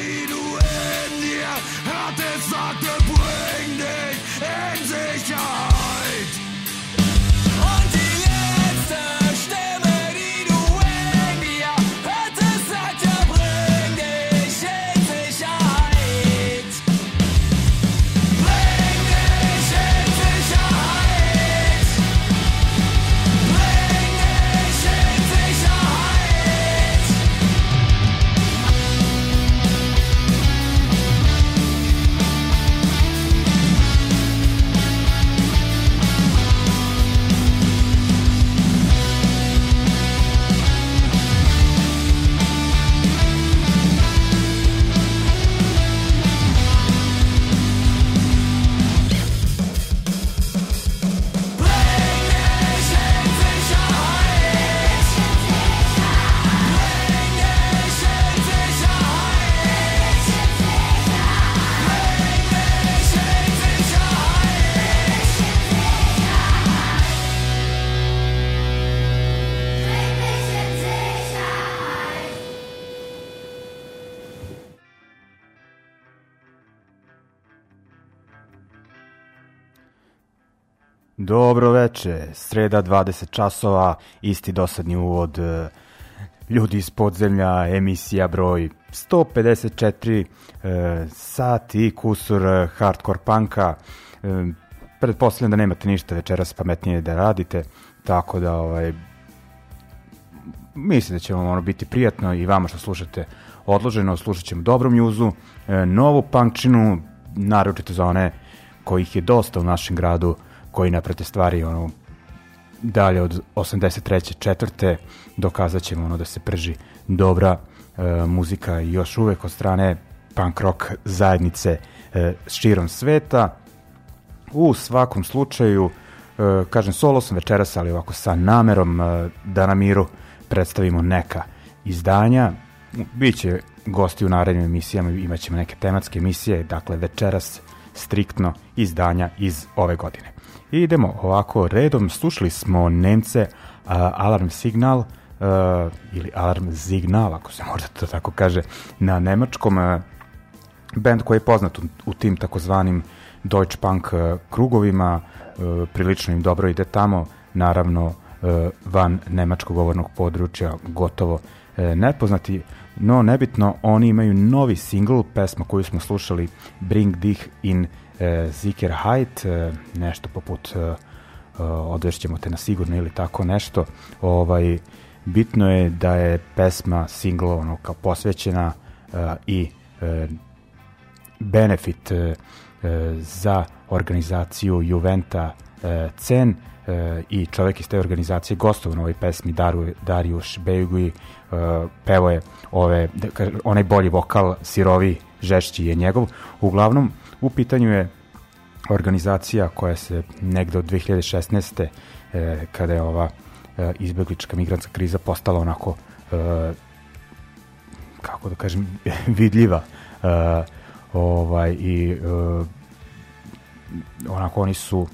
need do. Dobro veče, sreda 20 časova, isti dosadni uvod, e, ljudi iz podzemlja, emisija broj 154 e, sati i kusur hardcore panka. E, pretpostavljam da nemate ništa večeras pametnije da radite, tako da ovaj, mislim da će vam ono biti prijatno i vama što slušate odloženo, slušat ćemo dobru mjuzu, e, novu punkčinu, naročito za one kojih je dosta u našem gradu, koji ne prate stvari ono, dalje od 83. četvrte dokazat ćemo ono da se prži dobra e, muzika još uvek od strane punk rock zajednice e, širom sveta. U svakom slučaju, e, kažem, solo sam večeras, ali ovako sa namerom e, da na miru predstavimo neka izdanja. Biće gosti u narednim emisijama, imaćemo neke tematske emisije, dakle večeras striktno izdanja iz ove godine. I idemo ovako redom, slušali smo Nemce uh, Alarm Signal uh, ili Alarm Signal, ako se možda to tako kaže, na nemačkom uh, band koji je poznat u, u tim takozvanim Deutsche Punk krugovima, prilično im dobro ide tamo, naravno van nemačkog govornog područja gotovo nepoznati, no nebitno, oni imaju novi single, pesma koju smo slušali, Bring Dich in e, Sicherheit, e, nešto poput e, e, odvešćemo te na sigurno ili tako nešto. Ovaj, bitno je da je pesma single ono kao posvećena e, i e, benefit e, e, za organizaciju Juventa e, Cen e, i čovek iz te organizacije gostovao na ovoj pesmi Daru, Dariuš Bejugui e, pevo je ove, da onaj bolji vokal sirovi žešći je njegov uglavnom u pitanju je organizacija koja se negde od 2016. E, kada je ova e, izbeglička migrantska kriza postala onako e, kako da kažem vidljiva e, ovaj i uh, onako oni su uh,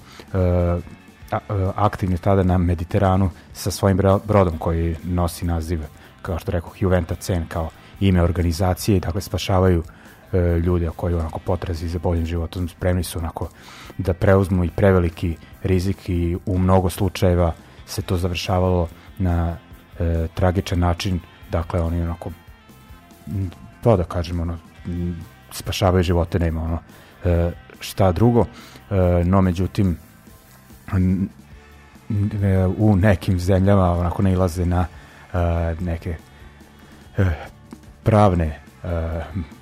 aktivni tada na Mediteranu sa svojim brodom koji nosi naziv kao što rekao Juventa Cen kao ime organizacije i dakle spašavaju uh, ljude koji onako potrazi za boljim životom. Spremni su onako da preuzmu i preveliki rizik i u mnogo slučajeva se to završavalo na e, tragičan način. Dakle oni onako to da kažemo ono, spašavaju živote, nema ono e, šta drugo, e, no međutim e, u nekim zemljama onako ne ilaze na e, neke e, pravne e,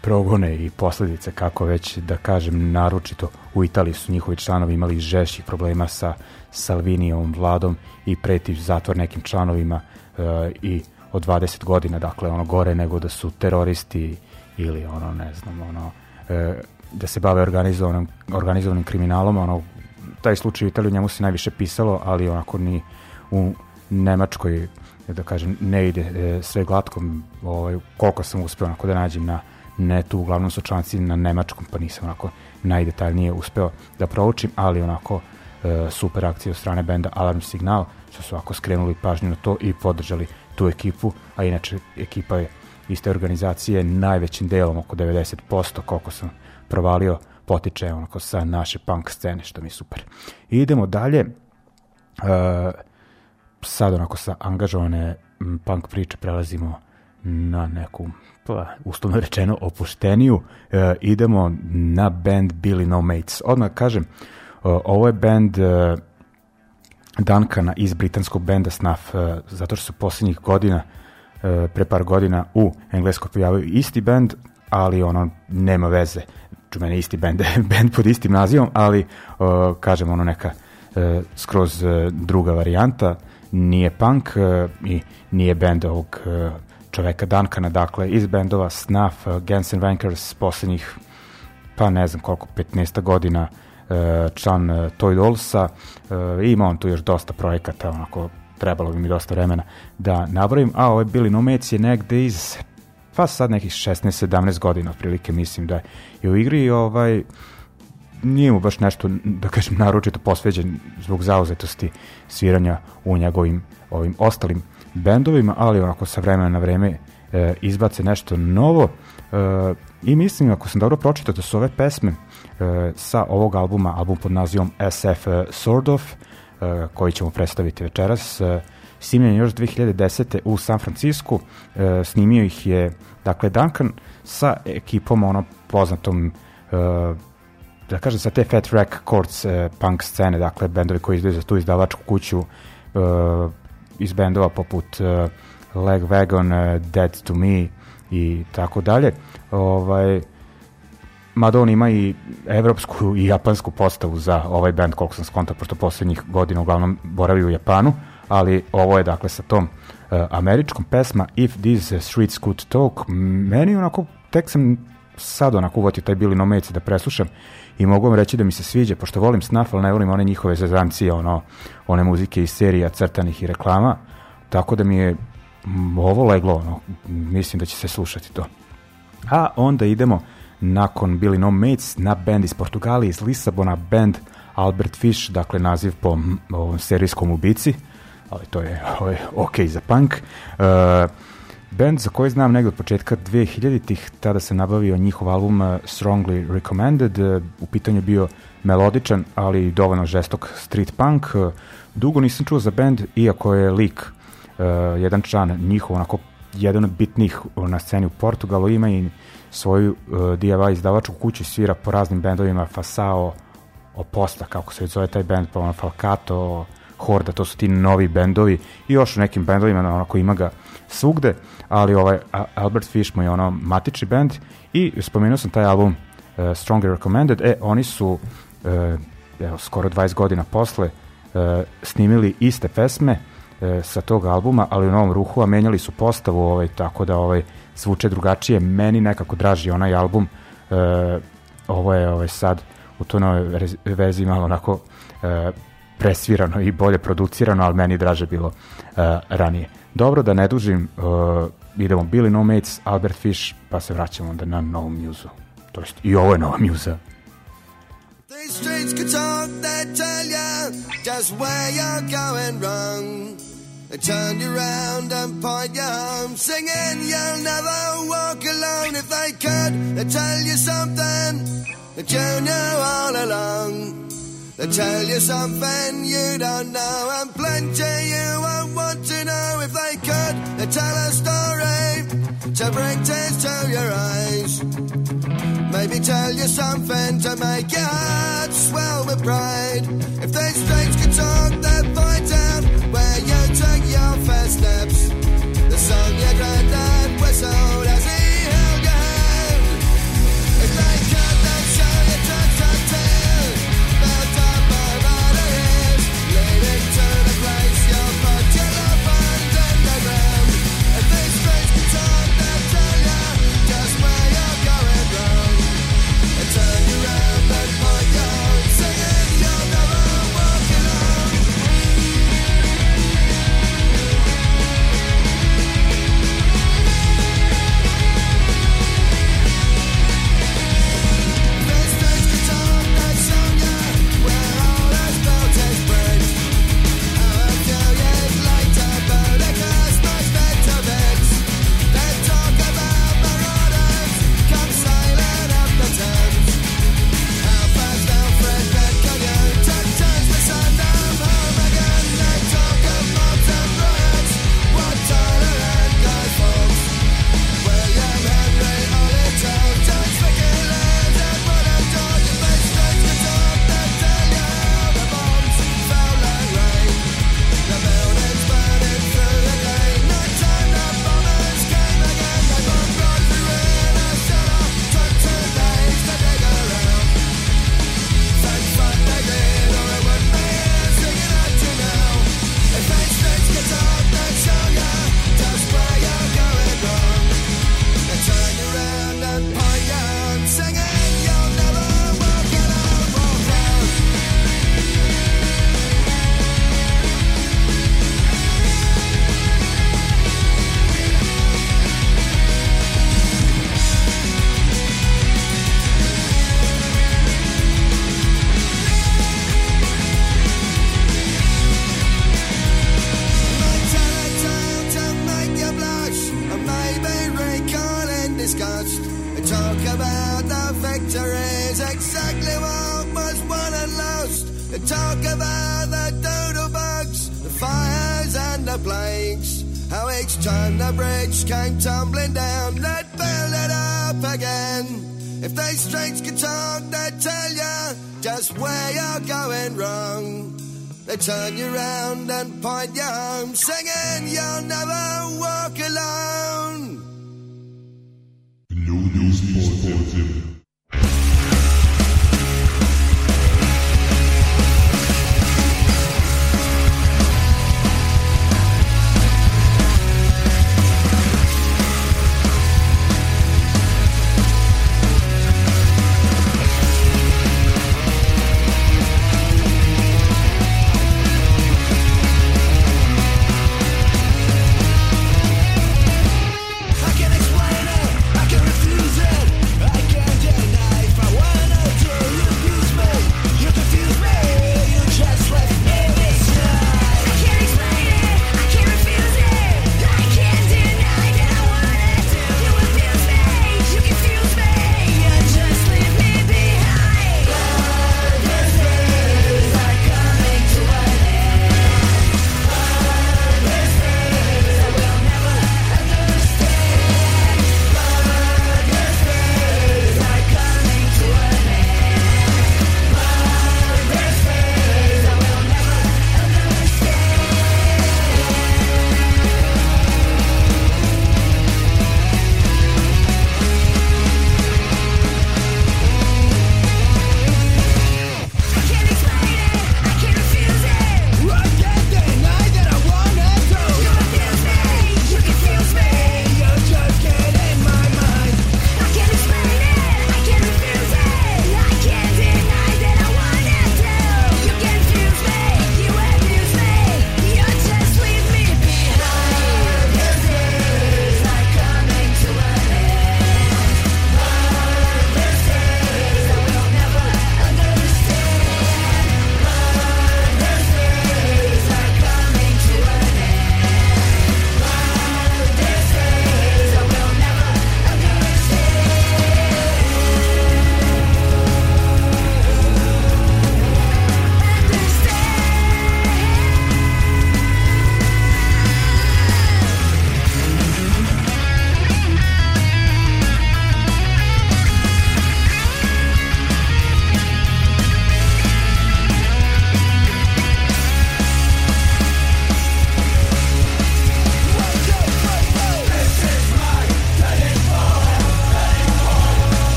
progone i posledice, kako već da kažem, naročito u Italiji su njihovi članovi imali žešćih problema sa Salvinijom vladom i preti zatvor nekim članovima e, i od 20 godina, dakle ono gore nego da su teroristi ili ono ne znam ono e, da se bave organizovanim organizovanim kriminalom ono taj slučaj u Italiji njemu se najviše pisalo ali onako ni u Nemačkoj da kažem ne ide e, sve glatko. Ovaj koliko sam uspeo onako da nađem na netu uglavnom su članci na nemačkom pa nisam onako najdetaljnije uspeo da proučim ali onako e, super akcija od strane benda Alarm Signal što su ovako skrenuli pažnju na to i podržali tu ekipu a inače ekipa je iste organizacije najvećim delom, oko 90%, koliko sam provalio, potiče onako sa naše punk scene, što mi je super. I idemo dalje, uh, sad onako sa angažovane punk priče prelazimo na neku, pa, uslovno rečeno, opušteniju. Uh, idemo na band Billy No Mates. Odmah kažem, uh, ovo je band uh, Duncana iz britanskog benda Snuff, uh, zato što su poslednjih godina pre par godina u Engleskoj pojavio isti band, ali ono nema veze. Ču mene isti band, band pod istim nazivom, ali uh, kažem ono neka uh, skroz uh, druga varijanta, nije punk uh, i nije band ovog uh, čoveka Duncana, dakle iz bendova Snuff, uh, Guns N' Vankers poslednjih pa ne znam koliko, 15 godina uh, član uh, Toy Dollsa. Uh, ima on tu još dosta projekata onako trebalo bi mi dosta vremena da nabrojim, a ovaj Billy Nomec je negde iz pa sad nekih 16-17 godina otprilike mislim da je u igri ovaj nije mu baš nešto da kažem naročito posveđen zbog zauzetosti sviranja u njegovim ovim ostalim bendovima, ali onako sa vremena na vreme e, izbace nešto novo e, i mislim ako sam dobro pročitao da su ove pesme e, sa ovog albuma, album pod nazivom SF e, Sort of, Eh, koji ćemo predstaviti večeras. Eh, snimljen još 2010. u San Francisku. Eh, snimio ih je, dakle, Duncan sa ekipom ono poznatom da kažem sa te Fat Wreck Chords punk scene, dakle bendovi koji izdaju za tu izdavačku kuću iz bendova poput Leg Wagon, Dead to Me i tako dalje. Ovaj, mada on ima i evropsku i japansku postavu za ovaj band, koliko sam skontao, pošto poslednjih godina uglavnom boravi u Japanu, ali ovo je dakle sa tom uh, američkom pesma If These Streets Could Talk, meni onako, tek sam sad onako uvotio taj Billy No da preslušam i mogu vam reći da mi se sviđa, pošto volim Snuff, ali ne volim one njihove zazancije, ono, one muzike iz serija crtanih i reklama, tako da mi je ovo leglo, ono, mislim da će se slušati to. A onda idemo nakon Billy No Mates na band iz Portugalije, iz Lisabona, band Albert Fish, dakle naziv po ovom serijskom ubici, ali to je ovaj, ok za punk. Uh, band za koji znam negde od početka 2000-ih, tada se nabavio njihov album uh, Strongly Recommended, uh, u pitanju bio melodičan, ali dovoljno žestok street punk. Dugo nisam čuo za band, iako je lik uh, jedan član njihov onako jedan od bitnih na sceni u Portugalu, ima i svoju uh, DIY izdavačku kuću, svira po raznim bendovima, Fasao, Oposta, kako se zove taj bend, pa ono Falcato, Horda, to su ti novi bendovi i još u nekim bendovima, ono koji ima ga svugde, ali ovaj Albert Fish mu je ono matični bend i spomenuo sam taj album uh, Stronger Recommended, e, oni su uh, evo, skoro 20 godina posle uh, snimili iste pesme uh, sa tog albuma, ali u novom ruhu, a menjali su postavu, ovaj, tako da ovaj, zvuče drugačije. Meni nekako draži onaj album, uh, ovo je ovaj, sad u toj nove verziji malo onako uh, presvirano i bolje producirano, ali meni draže bilo uh, ranije. Dobro, da ne dužim, uh, idemo Billy No Mates, Albert Fish, pa se vraćamo onda na novu muzu. To jest, i ovo je nova muza. These streets could talk, they tell you just where you're going wrong. They turn you around and point you home, singing you'll never walk alone. If they could, they tell you something that you knew all along. They tell you something you don't know, and plenty you won't want to know. If they could, they tell a story to bring tears to your eyes. Maybe tell you something to make your heart swell with pride. If they streets could talk, they'd point out where you took your first steps. The song your granddad whistled as he Talk about the victories, exactly what was won and lost. They talk about the dodo bugs, the fires and the plagues. How each time the bridge came tumbling down, they'd build it up again. If they streets could talk, they'd tell you just where you're going wrong. They turn you round and point you home, singing, You'll never walk alone. Studios Positive.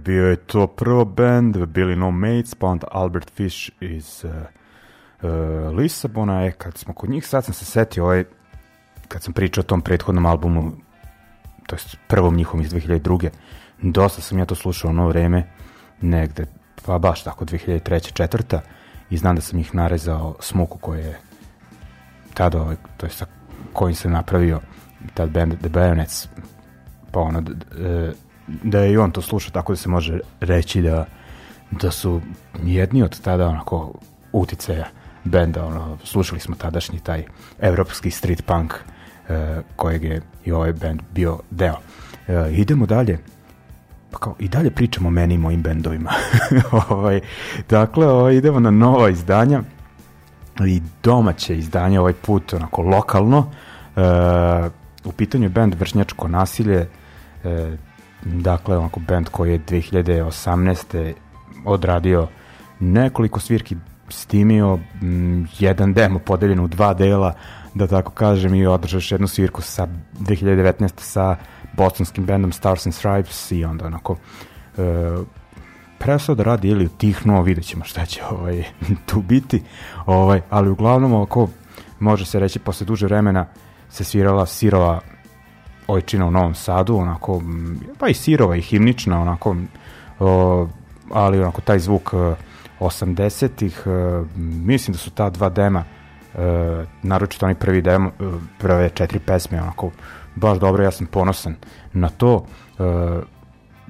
Bio je to prvo band, bili No Mates, pa onda Albert Fish iz uh, uh, Lisabona. E, kad smo kod njih, sad sam se setio, ovaj, kad sam pričao o tom prethodnom albumu, to je prvom njihovom iz 2002. Dosta sam ja to slušao ono vreme, negde, pa baš tako 2003. četvrta i znam da sam ih narezao smuku koje je tada, ovaj, to je sa kojim sam napravio tad band The Bayonets, pa ono, e, da je i on to slušao, tako da se može reći da, da su jedni od tada onako uticaja benda, ono, slušali smo tadašnji taj evropski street punk e, kojeg je i ovaj band bio deo. E, idemo dalje, pa kao, i dalje pričamo o meni i mojim bendovima. ovaj, dakle, ovaj, idemo na nova izdanja i domaće izdanje ovaj put onako lokalno. E, u pitanju je band Vršnjačko nasilje, e, dakle onako band koji je 2018. odradio nekoliko svirki stimio m, jedan demo podeljen u dva dela da tako kažem i održaš jednu svirku sa 2019. sa bostonskim bandom Stars and Stripes i onda onako e, prestao da radi ili utihnuo, vidjet ćemo šta će ovaj, tu biti, ovaj, ali uglavnom ovako može se reći posle duže vremena se svirala sirova ojčina u Novom Sadu, onako, pa i sirova i himnična, onako, o, ali onako taj zvuk 80-ih, e, e, mislim da su ta dva dema, e, naročito oni prvi demo, prve četiri pesme, onako, baš dobro, ja sam ponosan na to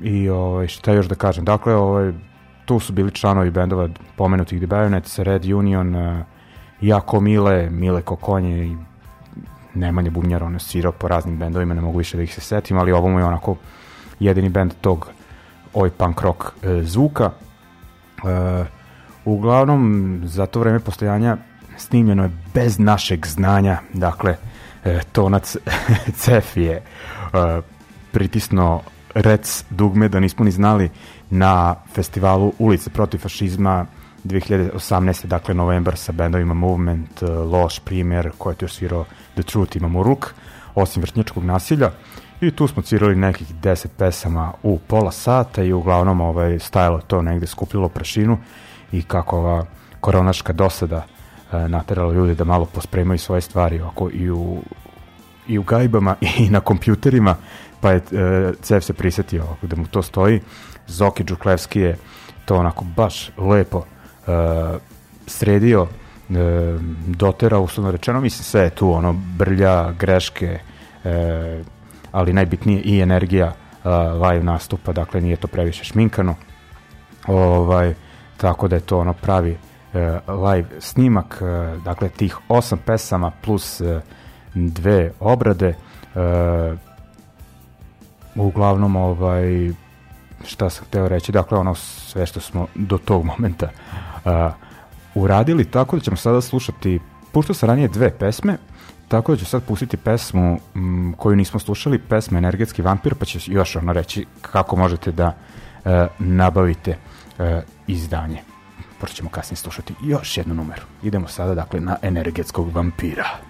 i ovaj, šta još da kažem, dakle, ovaj, tu su bili članovi bendova pomenutih The Bayonets, Red Union, Jako Mile, Mile Kokonje i Nemanja Bubnjara, on je svirao po raznim bendovima, ne mogu više da ih se setim, ali ovo mu je onako jedini bend tog oj punk rock e, zvuka. E, uglavnom, za to vreme postojanja snimljeno je bez našeg znanja, dakle, e, tonac Cef je e, pritisno rec dugme da nismo ni znali na festivalu Ulice protiv fašizma 2018. dakle novembar sa bendovima Movement, uh, Loš, Primer, koji je tu svirao The Truth, imamo Ruk, osim vrtnjačkog nasilja i tu smo cirali nekih 10 pesama u pola sata i uglavnom ovaj, stajalo to negde skupljilo prašinu i kako ova koronaška dosada uh, naterala ljudi da malo pospremaju svoje stvari oko i u i u gajbama i na kompjuterima, pa je uh, Cev se prisetio da mu to stoji. Zoki Đuklevski je to onako baš lepo uh, sredio, uh, dotera, uslovno rečeno, mislim sve je tu, ono, brlja, greške, uh, ali najbitnije i energija uh, live nastupa, dakle nije to previše šminkano, ovaj, tako da je to ono pravi uh, live snimak, uh, dakle tih osam pesama plus uh, dve obrade, uh, uglavnom ovaj šta sam hteo reći, dakle ono sve što smo do tog momenta uh, uradili, tako da ćemo sada slušati, puštao sam ranije dve pesme, tako da ću sad pustiti pesmu m, koju nismo slušali, pesma Energetski vampir, pa će još ono reći kako možete da uh, nabavite uh, izdanje. Pošto ćemo kasnije slušati još jednu numeru. Idemo sada dakle na Energetskog vampira.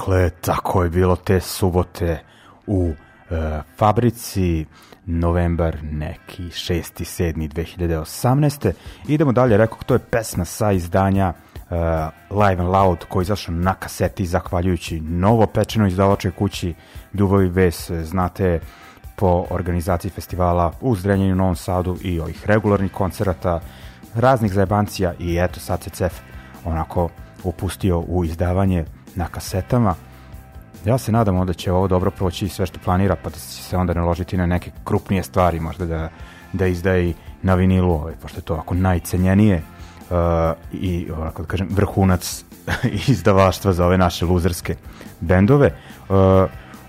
Dakle, tako je bilo te subote u e, fabrici novembar neki 6. 7. 2018. Idemo dalje, rekao, to je pesma sa izdanja uh, Live and Loud koji izašao na kaseti zahvaljujući novo pečenoj izdavačoj kući Ljubavi Ves, znate po organizaciji festivala u Zrenjanju, Novom Sadu i ovih regularnih koncerata, raznih zajebancija i eto sad se CEF onako upustio u izdavanje na kasetama. Ja se nadam da će ovo dobro proći sve što planira, pa da će se onda naložiti na neke krupnije stvari, možda da, da izdaje na vinilu, ovaj, pošto je to ako najcenjenije uh, i onako da kažem vrhunac izdavaštva za ove naše luzerske bendove. Uh,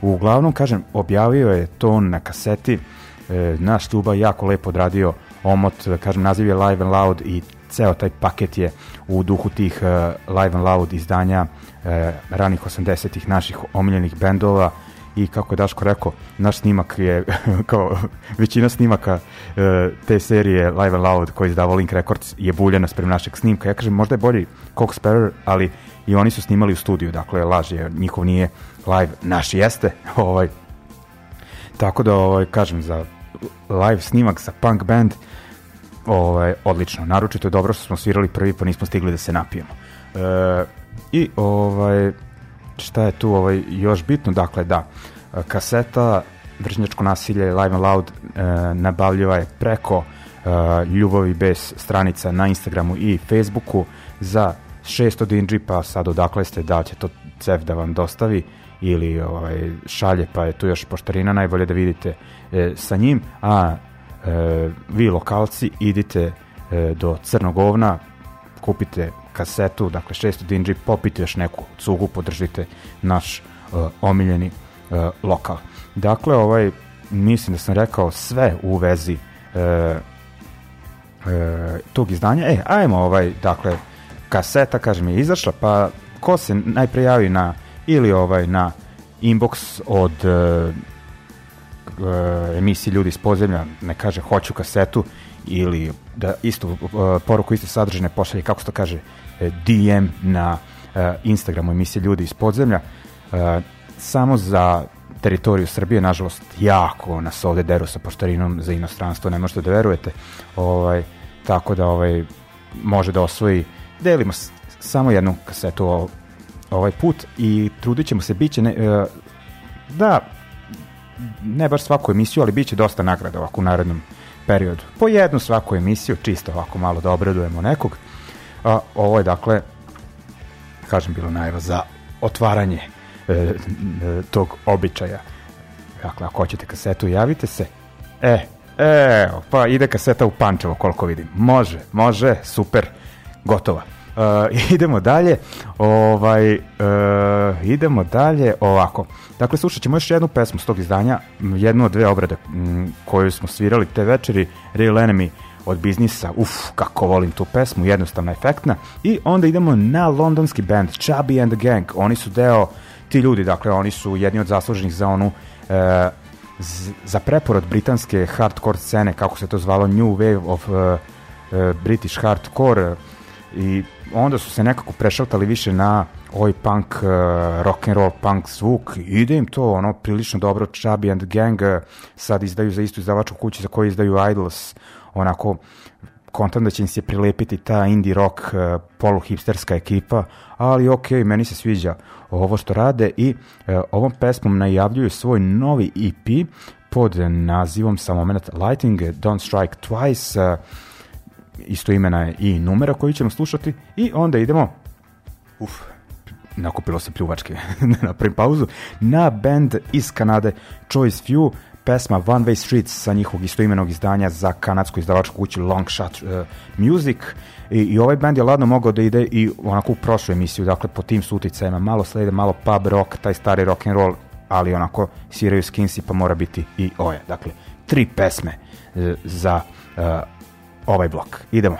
uglavnom, kažem, objavio je to na kaseti, uh, naš tuba jako lepo odradio omot, da kažem, naziv je Live and Loud i ceo taj paket je u duhu tih uh, Live and Loud izdanja uh, ranih 80-ih naših omiljenih bendova i kako je Daško rekao, naš snimak je kao većina snimaka uh, te serije Live and Loud koji izdavao Link Records je buljena sprem našeg snimka. Ja kažem, možda je bolji Cox Sparrow, ali i oni su snimali u studiju, dakle laž je, njihov nije live, naš jeste, ovaj, tako da, ovaj, kažem, za live snimak sa punk band, ovaj, odlično. Naročito je dobro što smo svirali prvi pa nismo stigli da se napijemo. E, I ovaj, šta je tu ovaj, još bitno? Dakle, da, kaseta Vršnjačko nasilje Live and Loud e, nabavljiva je preko e, Ljubavi bez stranica na Instagramu i Facebooku za 600 dinđi, pa sad odakle ste da će to CEF da vam dostavi ili ovaj, šalje, pa je tu još poštarina, najbolje da vidite e, sa njim, a vi lokalci idite e, do Crnog ovna, kupite kasetu, dakle 600 dinđi, popite još neku cugu, podržite naš e, omiljeni e, lokal. Dakle, ovaj, mislim da sam rekao sve u vezi e, e, tog izdanja. E, ajmo ovaj, dakle, kaseta, kažem, je izašla, pa ko se najpre javi na ili ovaj na inbox od e, uh, emisiji Ljudi iz podzemlja ne kaže hoću kasetu ili da istu uh, poruku iste sadržine pošalje, kako se to kaže, DM na uh, Instagramu emisije Ljudi iz podzemlja. Uh, samo za teritoriju Srbije, nažalost, jako nas ovde deru sa poštarinom za inostranstvo, ne možete da verujete. Ovaj, tako da ovaj, može da osvoji, delimo samo jednu kasetu ovaj put i trudit ćemo se, bit će ne, da ne baš svaku emisiju, ali bit će dosta nagrada ovako u narednom periodu. Po jednu svaku emisiju, čisto ovako malo da obradujemo nekog. A, ovo je dakle, kažem, bilo najava za otvaranje e, e, tog običaja. Dakle, ako hoćete kasetu, javite se. E, e, pa ide kaseta u Pančevo, koliko vidim. Može, može, super, gotova. Uh, idemo dalje. Ovaj, uh, idemo dalje ovako. Dakle, slušat ćemo još jednu pesmu s tog izdanja, jednu od dve obrade m, koju smo svirali te večeri, Real Enemy od biznisa, uf, kako volim tu pesmu, jednostavna, efektna. I onda idemo na londonski band Chubby and the Gang. Oni su deo, ti ljudi, dakle, oni su jedni od zasluženih za onu e, za preporod britanske hardcore scene, kako se to zvalo, New Wave of uh, uh, British Hardcore i onda su se nekako prešaltali više na ovaj punk, uh, rock and roll punk zvuk, ide im to ono prilično dobro, Chubby and Gang uh, sad izdaju za istu izdavačku kuću za koju izdaju Idols, onako kontam da će im se prilepiti ta indie rock uh, poluhipsterska ekipa, ali ok, meni se sviđa ovo što rade i uh, ovom pesmom najavljuju svoj novi EP pod nazivom sa moment Lighting, Don't Strike Twice, uh, isto imena je i numera koji ćemo slušati. I onda idemo uf, nakupilo se pljuvačke napravim pauzu na band iz Kanade Choice Few pesma One Way Streets sa njihovog istoimenog izdanja za kanadsku izdavačku kuću Long Shot uh, Music. I, i ovaj band je ladno mogao da ide i onako u prošlu emisiju, dakle po tim suticajima. Malo slede, malo pub rock, taj stari rock and roll, ali onako sviraju skinsi pa mora biti i oje. Dakle, tri pesme uh, za uh, ovaj blok. Idemo.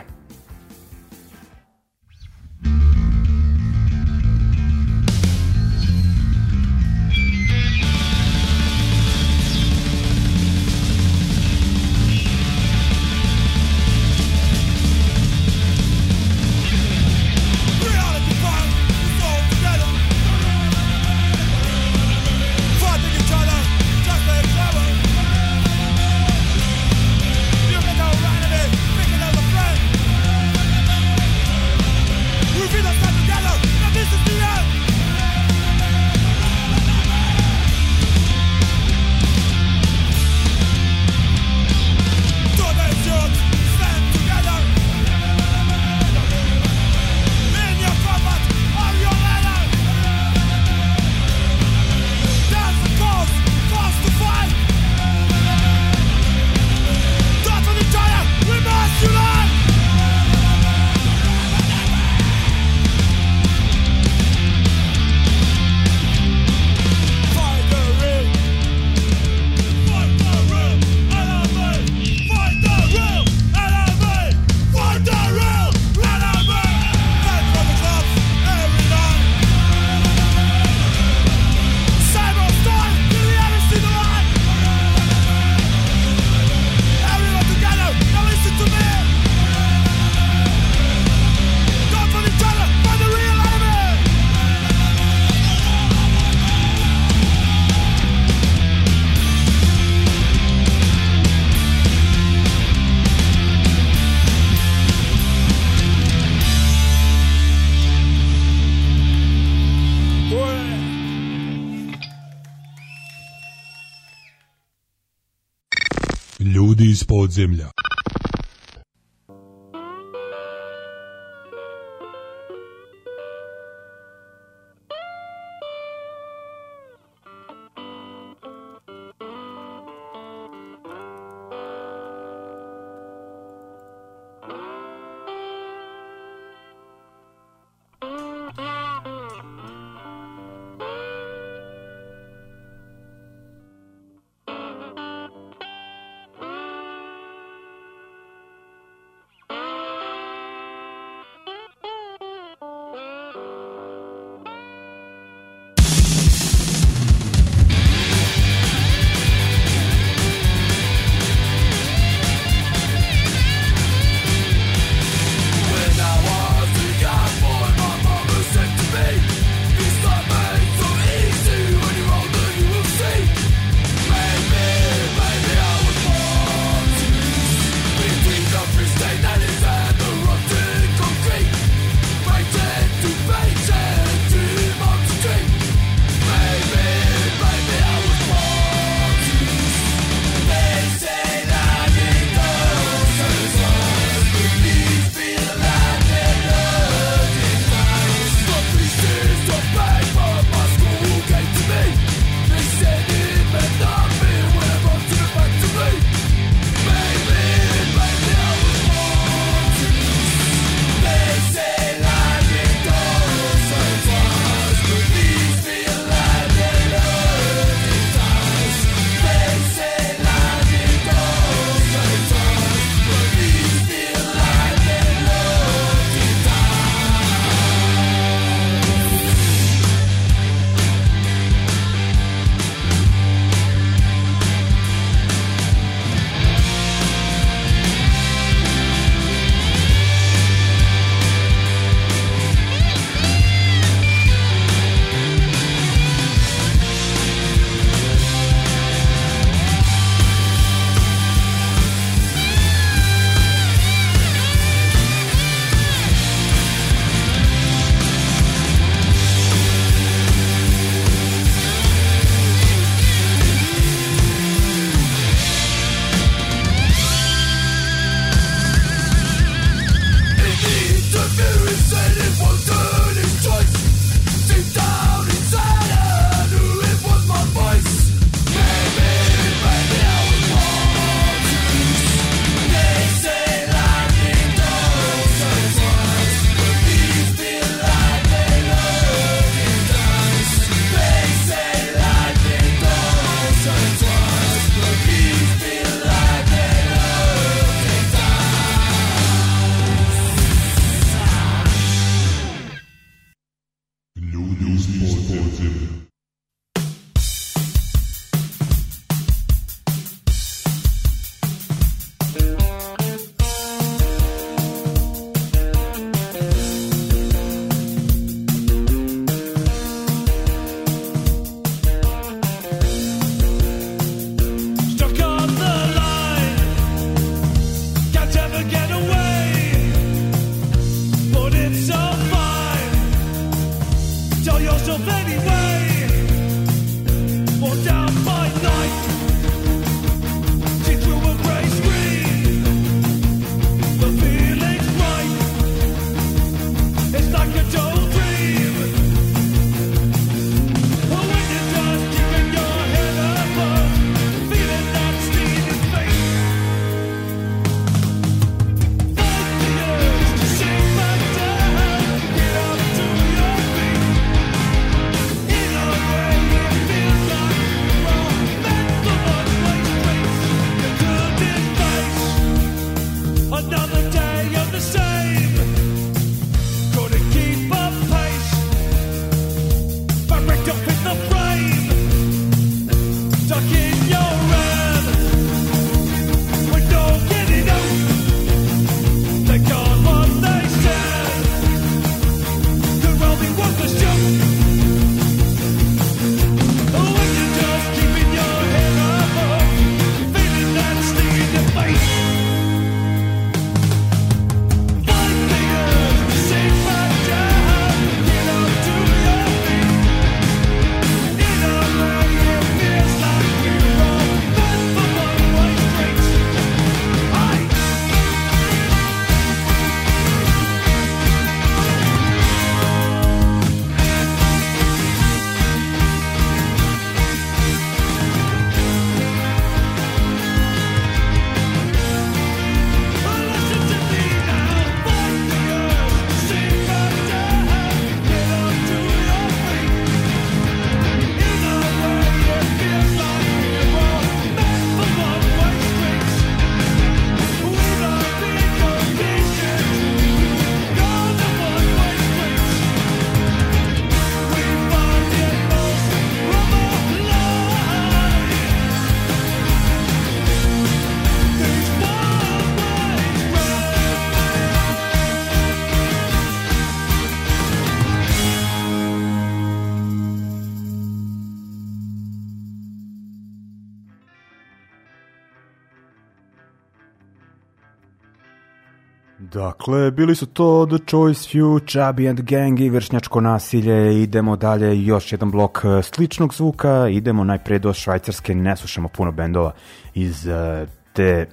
Dakle, bili su to The Choice Few, Chubby and Gang i vršnjačko nasilje. Idemo dalje, još jedan blok e, sličnog zvuka. Idemo najpre do Švajcarske, ne slušamo puno bendova iz uh, te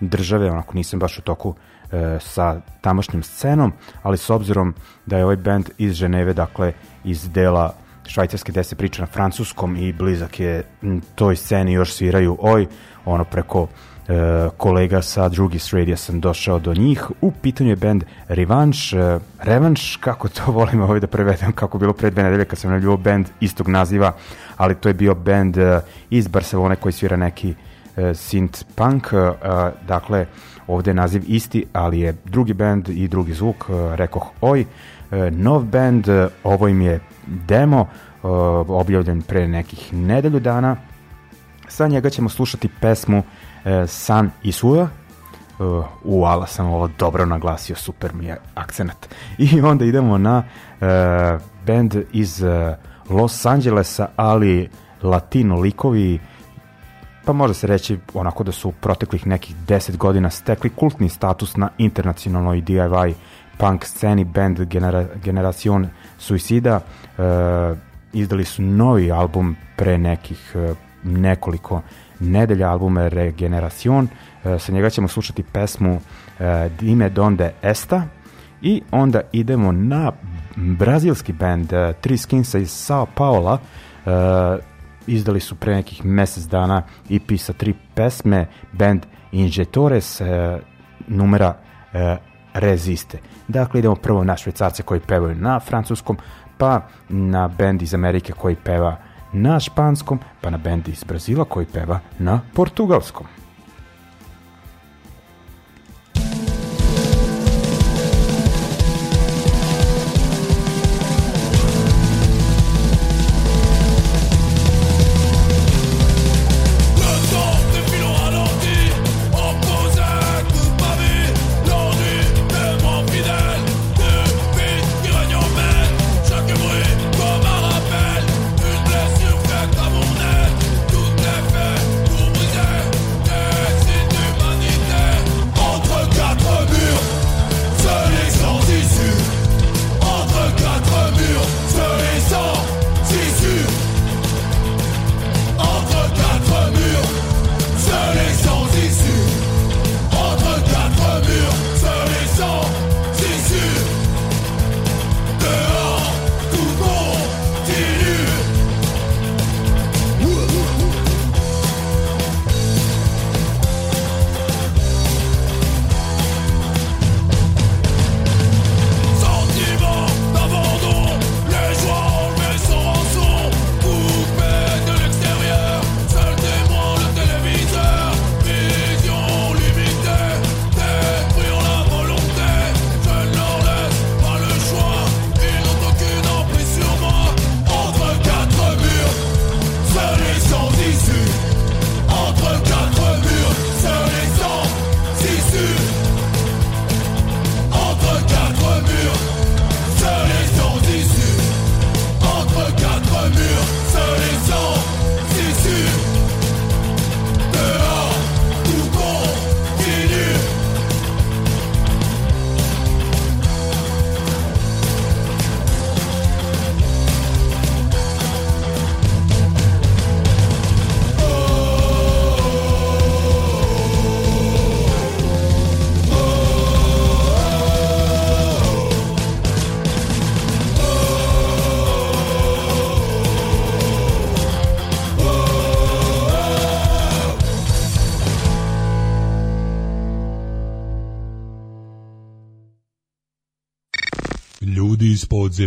države, onako nisam baš u toku uh, sa tamošnjim scenom, ali s obzirom da je ovaj band iz Ženeve, dakle iz dela Švajcarske gde se priča na francuskom i blizak je toj sceni još sviraju oj, ono preko e, kolega sa drugi radija sam došao do njih. U pitanju je band Revenge, e, Revenge, kako to volim ovaj da prevedem, kako bilo pre dve nedelje kad sam najavljivao band istog naziva, ali to je bio band e, iz Barcelone koji svira neki synth punk, dakle ovde je naziv isti, ali je drugi band i drugi zvuk, rekoh oj, nov band, ovo im je demo, objavljen pre nekih nedelju dana, sa njega ćemo slušati pesmu e, San Isua, uh, u ala sam ovo dobro naglasio, super mi je akcenat. I onda idemo na uh, band iz uh, Los Angelesa, ali latino likovi, pa može se reći onako da su proteklih nekih 10 godina stekli kultni status na internacionalnoj DIY punk sceni band Genera Generacion Suicida. Uh, izdali su novi album pre nekih uh, nekoliko nedelja albume Regeneracion. E, sa njega ćemo slušati pesmu e, Dime Donde Esta i onda idemo na brazilski band e, Tri Skinsa iz Sao Paula izdali su pre nekih mesec dana EP sa tri pesme band Injetores numera Reziste. Dakle, idemo prvo na švajcarce koji pevaju na francuskom, pa na band iz Amerike koji peva na španskom, pa na bendi iz Brazila koji peva na portugalskom.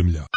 Podzemlja.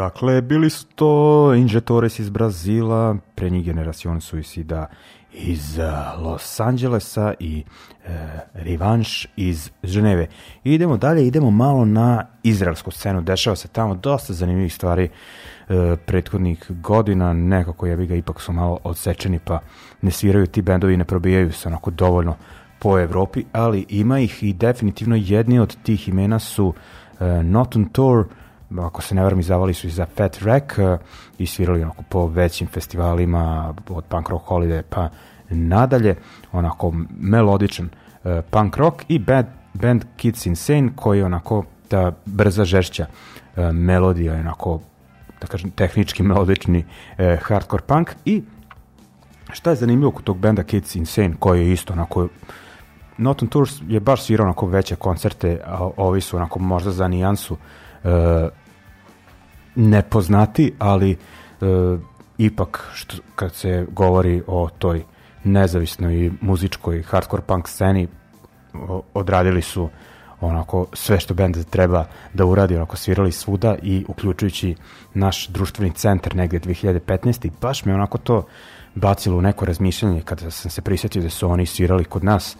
Dakle, bili su to Injetores iz Brazila, pre njih generacione Suicida iz uh, Los Angelesa i e, Revanš iz Ženeve. I idemo dalje, idemo malo na izraelsku scenu. Dešava se tamo dosta zanimljivih stvari e, prethodnih godina. Nekako ja bi ga ipak su malo odsečeni pa ne sviraju ti bendovi, ne probijaju se onako dovoljno po Evropi, ali ima ih i definitivno jedni od tih imena su e, Not on Tour, ako se ne varam, izdavali su i za Fat Wreck uh, i svirali onako po većim festivalima od Punk Rock Holiday pa nadalje, onako melodičan uh, punk rock i band, band Kids Insane koji je onako ta brza žešća uh, melodija, onako da kažem tehnički melodični uh, hardcore punk i šta je zanimljivo kod tog benda Kids Insane koji je isto onako Not on Tours je baš svirao onako veće koncerte, a ovi su onako možda za nijansu uh, nepoznati, ali e, ipak što, kad se govori o toj nezavisnoj muzičkoj hardcore punk sceni o, odradili su onako sve što bend treba da uradi, onako svirali svuda i uključujući naš društveni centar negde 2015. i baš me onako to bacilo u neko razmišljanje kada sam se prisjetio da su oni svirali kod nas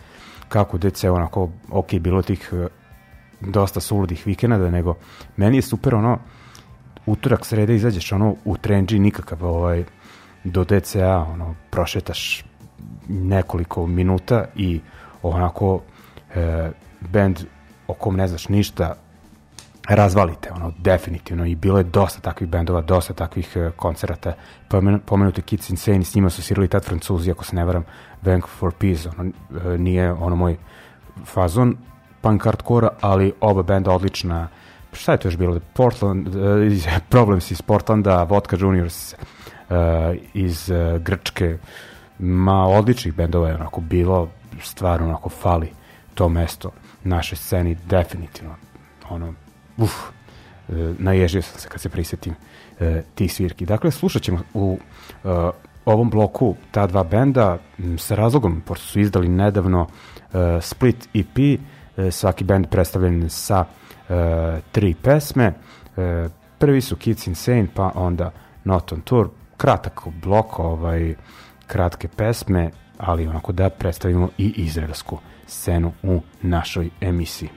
kako dece onako ok bilo tih e, dosta suludih vikenda nego meni je super ono utorak, sreda izađeš ono u trenđi nikakav ovaj, do DCA, ono, prošetaš nekoliko minuta i onako e, band o kom ne znaš ništa razvalite, ono, definitivno. I bilo je dosta takvih bendova, dosta takvih e, koncerata, pomenuti Kids Insane, s njima su svirali tad francuzi, ako se ne varam, Bank for Peace, ono, e, nije ono moj fazon punk hardcore ali oba benda odlična šta je to još bilo? Portland, uh, Problems iz Portlanda, Vodka Juniors uh, iz uh, Grčke, ma odličnih bendova je onako bilo, stvarno onako fali to mesto naše sceni definitivno ono, uf, uh, naježio sam se kad se prisetim uh, tih svirki. Dakle, slušat ćemo u uh, ovom bloku ta dva benda m, sa razlogom, pošto su izdali nedavno uh, Split EP, uh, svaki bend predstavljen sa e, tri pesme. E, prvi su Kids Insane, pa onda Not on Tour. Kratak blok, ovaj, kratke pesme, ali onako da predstavimo i izraelsku scenu u našoj emisiji.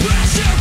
pressure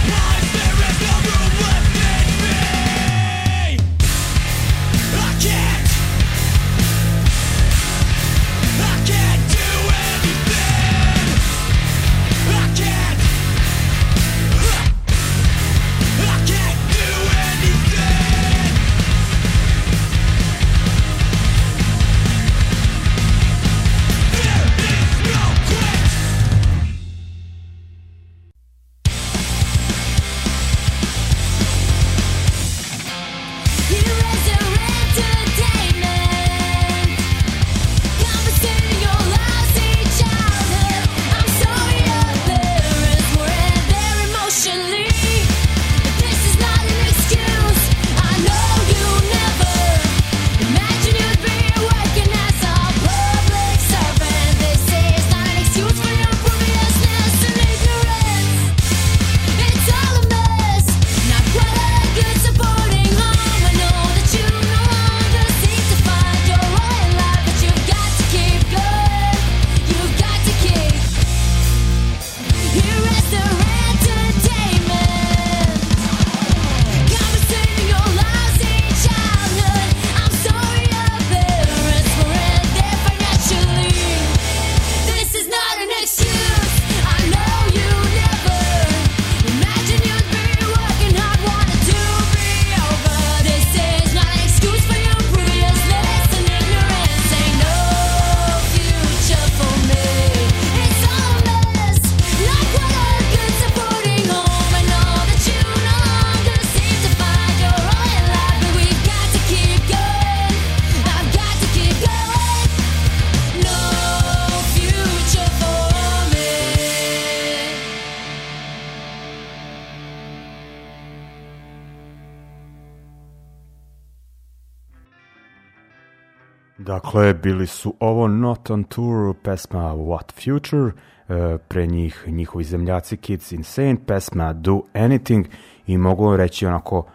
bili su ovo Not on Tour, pesma What Future, e, pre njih njihovi zemljaci Kids Insane, pesma Do Anything i mogu vam reći onako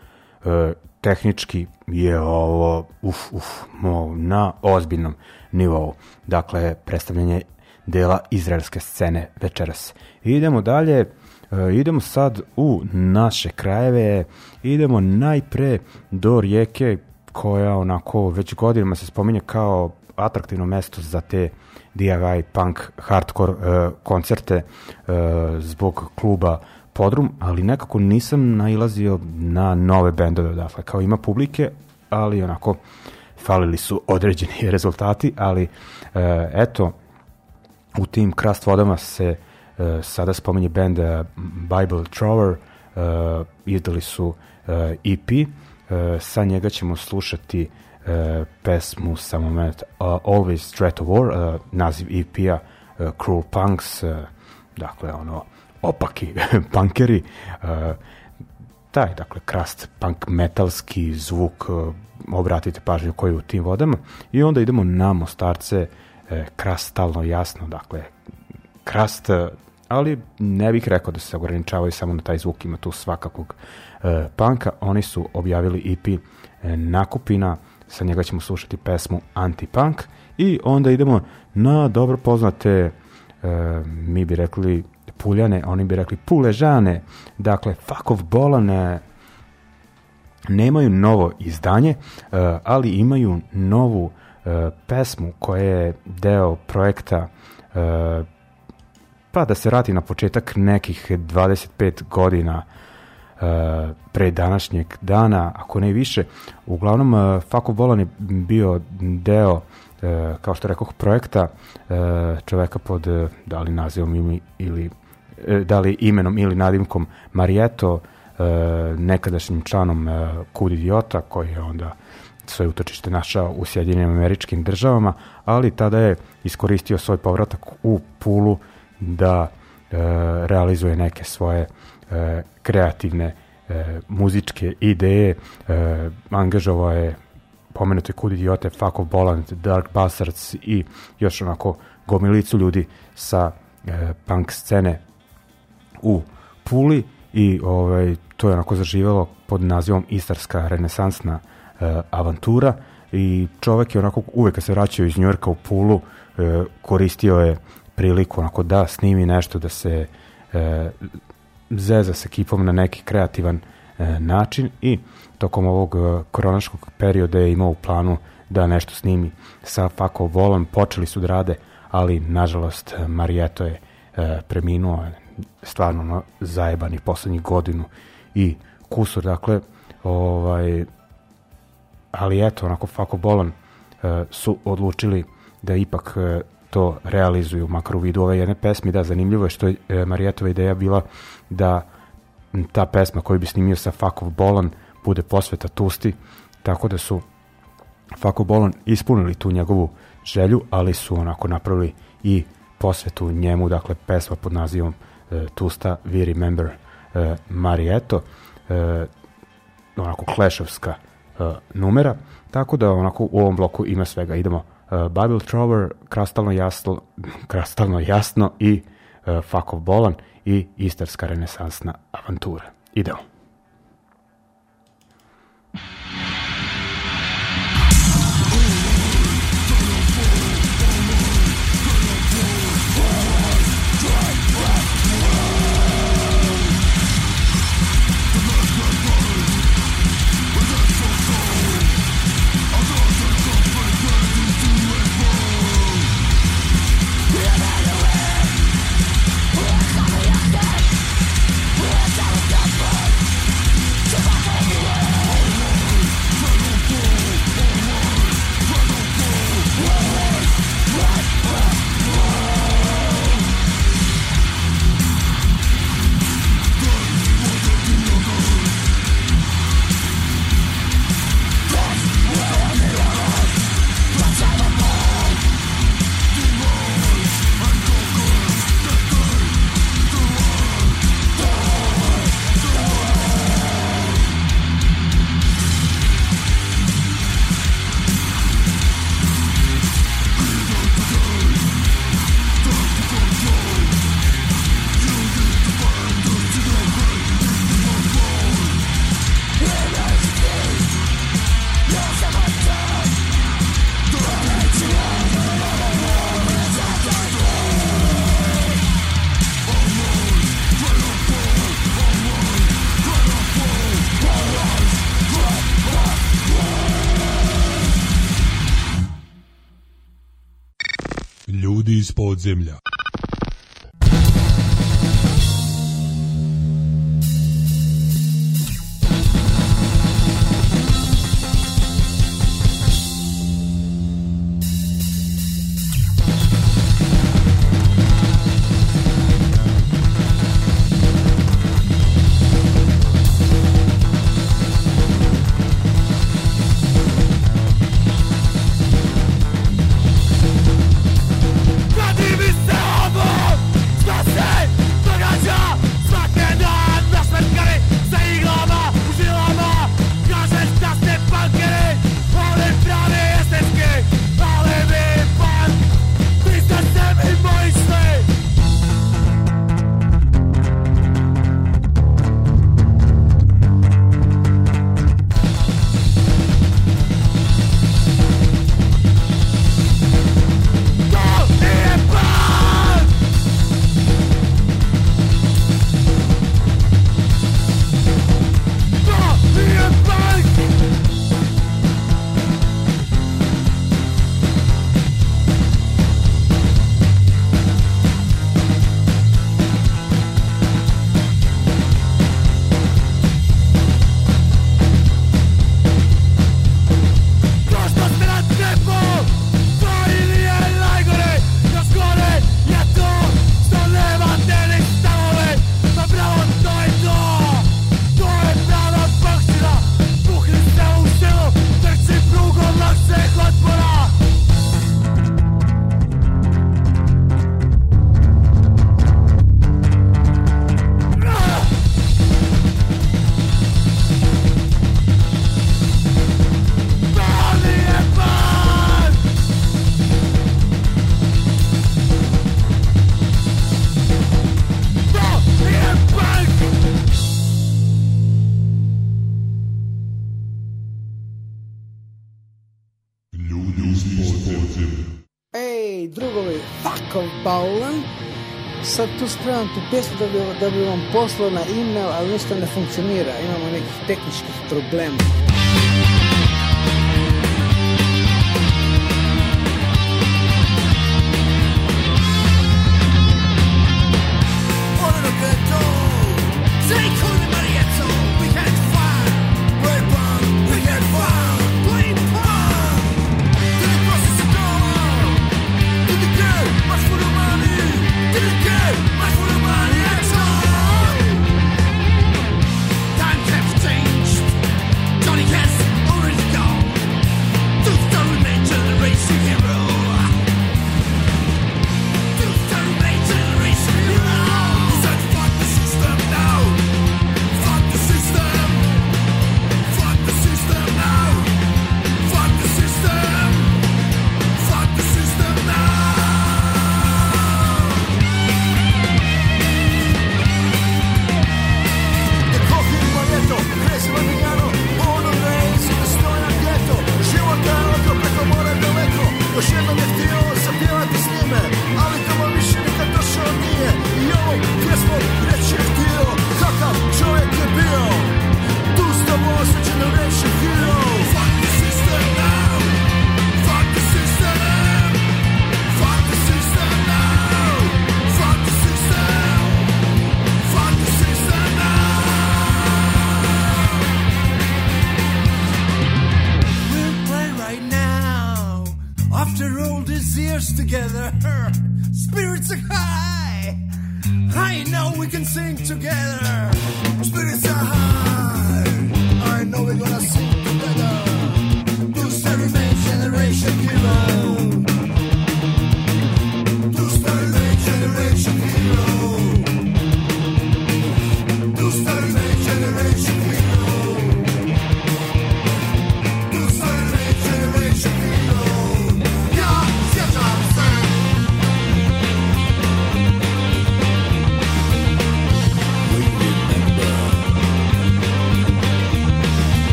e, tehnički je ovo uf, uf, na ozbiljnom nivou. Dakle, predstavljanje dela izraelske scene večeras. Idemo dalje, e, idemo sad u naše krajeve, idemo najpre do rijeke koja onako već godinama se spominje kao atraktivno mesto za te DIY punk hardcore uh, koncerte uh, zbog kluba Podrum, ali nekako nisam nailazio na nove bendove odatle. Kao ima publike, ali onako falili su određeni rezultati, ali uh, eto, u tim krast vodama se uh, sada spominje band uh, Bible Trower, uh, izdali su uh, EP, E, sa njega ćemo slušati uh, pesmu sa moment uh, Always Threat of War, uh, naziv EP-a uh, Cruel Punks, uh, dakle ono opaki punkeri, uh, taj, dakle, krast punk metalski zvuk, uh, obratite pažnju koji je u tim vodama i onda idemo na Mostarce, uh, krastalno jasno, dakle, krast, uh, ali ne bih rekao da se ograničavaju samo na taj zvuk, ima tu svakakog e, panka. Oni su objavili EP e, Nakupina, sa njega ćemo slušati pesmu Anti-Punk i onda idemo na dobro poznate, e, mi bi rekli puljane, oni bi rekli puležane, dakle Fakov Bolane. Nemaju novo izdanje, e, ali imaju novu e, pesmu koja je deo projekta pa da se rati na početak nekih 25 godina. uh, pre današnjeg dana, ako ne više. Uglavnom, uh, Fako Bolan je bio deo, uh, kao što rekoh, projekta čoveka pod, da li nazivom ili, ili da li imenom ili nadimkom Marijeto, nekadašnjim članom Kud Idiota, koji je onda svoje utočište našao u Sjedinim američkim državama, ali tada je iskoristio svoj povratak u Pulu da e, realizuje neke svoje e, kreativne e, muzičke ideje, e, angažovao je pomenute Kud idiote, Fuck of Boland, Dark Bastards i još onako gomilicu ljudi sa e, punk scene u Puli. I ovaj, to je onako zaživelo pod nazivom Istarska renesansna e, avantura. I čovek je onako uvek kad se vraćao iz Njujorka u Pulu e, koristio je priliku onako da snimi nešto da se e, zeza s ekipom na neki kreativan e, način i tokom ovog e, koronaškog perioda je imao u planu da nešto snimi. Sa Fako Volom, počeli su da rade, ali nažalost Marijeto je e, preminuo stvarno no, zajebani poslednjih godinu i kusur, dakle ovaj, ali eto, onako Fako Bolan e, su odlučili da ipak e, to realizuju, makar u vidu ove jedne pesme. Da, zanimljivo je što je e, Marijetova ideja bila da ta pesma koju bi snimio sa Fakov Bolan bude posveta Tusti, tako da su Fakov Bolan ispunili tu njegovu želju, ali su onako napravili i posvetu njemu, dakle pesma pod nazivom e, Tusta We Remember e, Marijeto, e, onako klešovska e, numera, tako da onako u ovom bloku ima svega. Idemo uh, Bible Trover, Krastalno jasno, Krastalno jasno i uh, Fakov Bolan i Istarska renesansna avantura. Idemo. Ljudi sad tu spremam tu pjesmu da bi, da bi vam poslao na e-mail, ali ništa ne funkcionira. Imamo nekih tehničkih problema.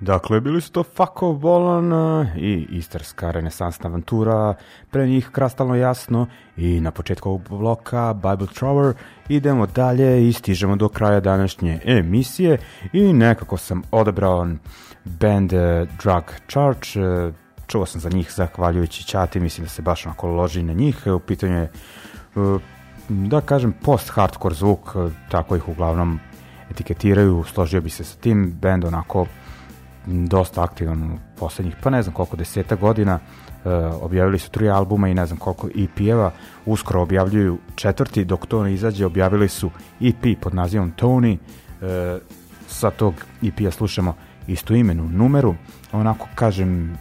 Dakle, bili su to Fako Volan i Istarska renesansna avantura, pre njih Krastalno jasno i na početku ovog bloka Bible Trower idemo dalje i stižemo do kraja današnje emisije i nekako sam odabrao band uh, Drug Church, uh, čuo sam za njih zahvaljujući Ćati, mislim da se baš onako loži na njih, u pitanju je da kažem post-hardcore zvuk, tako ih uglavnom etiketiraju, složio bi se sa tim, band onako dosta aktivan u poslednjih, pa ne znam koliko, deseta godina, e, objavili su tri albuma i ne znam koliko EP-eva, uskoro objavljuju četvrti, dok to ne izađe, objavili su EP pod nazivom Tony, e, sa tog EP-a slušamo istu imenu numeru, onako kažem,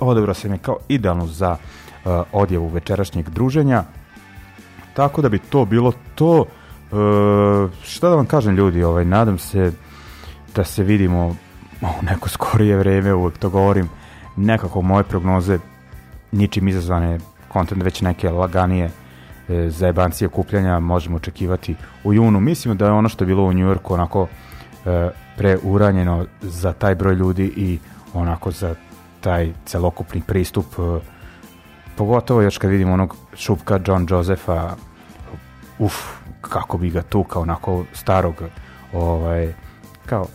odabrao se mi kao idealno za e, odjevu večerašnjeg druženja, tako da bi to bilo to, e, šta da vam kažem ljudi, ovaj, nadam se da se vidimo u neko skorije vreme, uvek to govorim, nekako moje prognoze ničim izazvane kontent već neke laganije e, zajebancije kupljanja možemo očekivati u junu. Mislimo da je ono što je bilo u Njujorku onako e, preuranjeno za taj broj ljudi i onako za taj celokupni pristup e, pogotovo još kad vidimo onog šupka John Josepha uf, kako bi ga tu kao onako starog ovaj, kao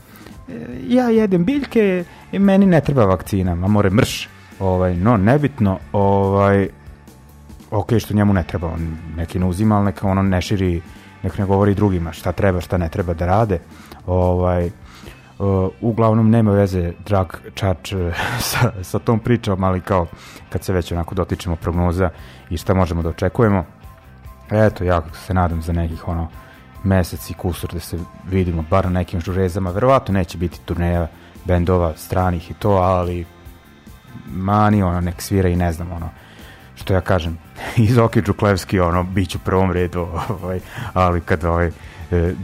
ja jedem biljke i meni ne treba vakcina, ma more mrš. Ovaj, no, nebitno, ovaj, ok, što njemu ne treba, on neki ne uzima, ali neka ono ne širi, neka ne govori drugima šta treba, šta ne treba da rade. Ovaj, Uh, uglavnom nema veze drag čač uh, sa, sa tom pričom, ali kao kad se već onako dotičemo prognoza i šta možemo da očekujemo. Eto, ja se nadam za nekih ono mesec i kusur da se vidimo bar na nekim žurezama. Verovatno neće biti turneja bendova stranih i to, ali mani ono nek svira i ne znam ono što ja kažem. Iz Oki Džuklevski ono bit ću prvom redu ovaj, ali kad ovaj, e,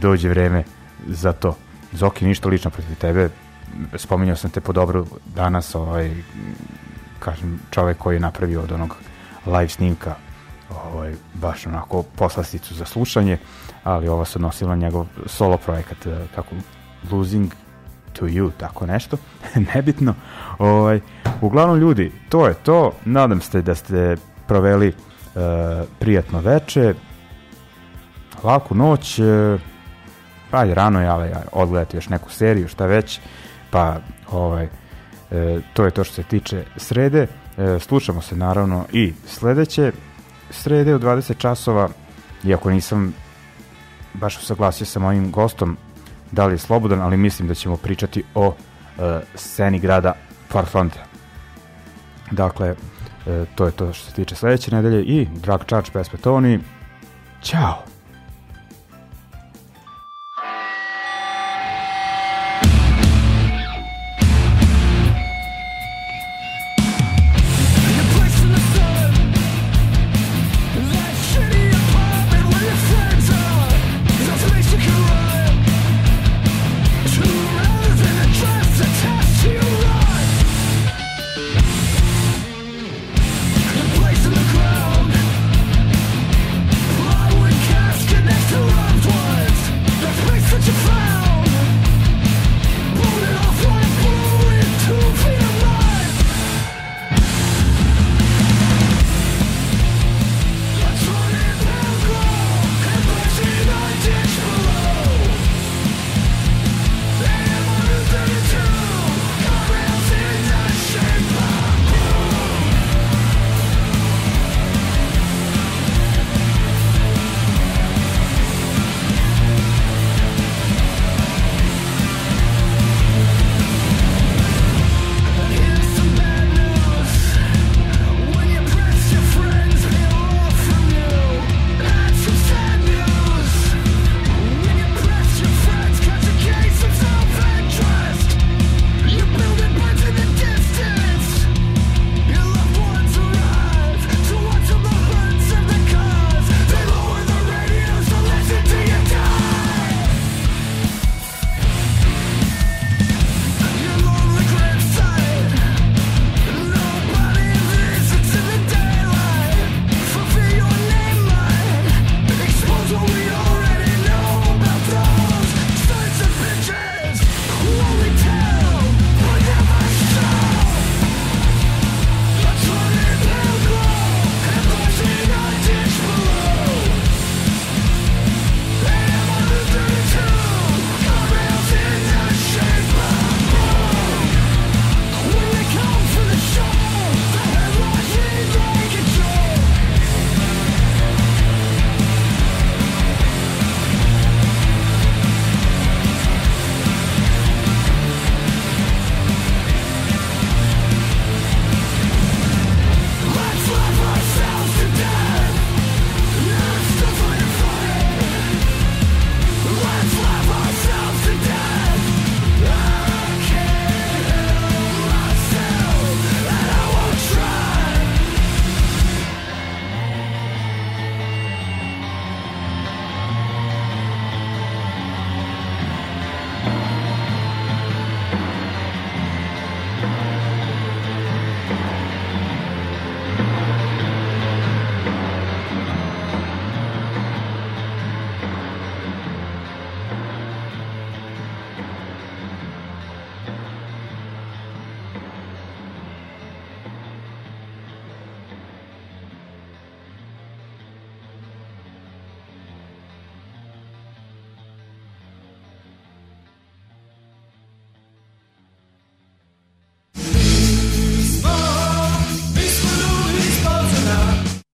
dođe vreme za to. Zoki ništa lično protiv tebe. Spominjao sam te po dobru danas ovaj, kažem čovek koji je napravio od onog live snimka ovaj, baš onako poslasticu za slušanje ali ovo se odnosilo na njegov solo projekat, e, kako Losing to You, tako nešto, nebitno. Ovaj, uglavnom ljudi, to je to, nadam se da ste proveli uh, prijatno veče, laku noć, uh, pa rano je, ali još neku seriju, šta već, pa ovaj, uh, to je to što se tiče srede, uh, slušamo se naravno i sledeće srede u 20 časova, iako nisam baš usaglasio sa mojim gostom da li je slobodan, ali mislim da ćemo pričati o uh, sceni grada Farfronta. Dakle, uh, to je to što se tiče sledeće nedelje i Drag Charge pesme Tony. Ćao!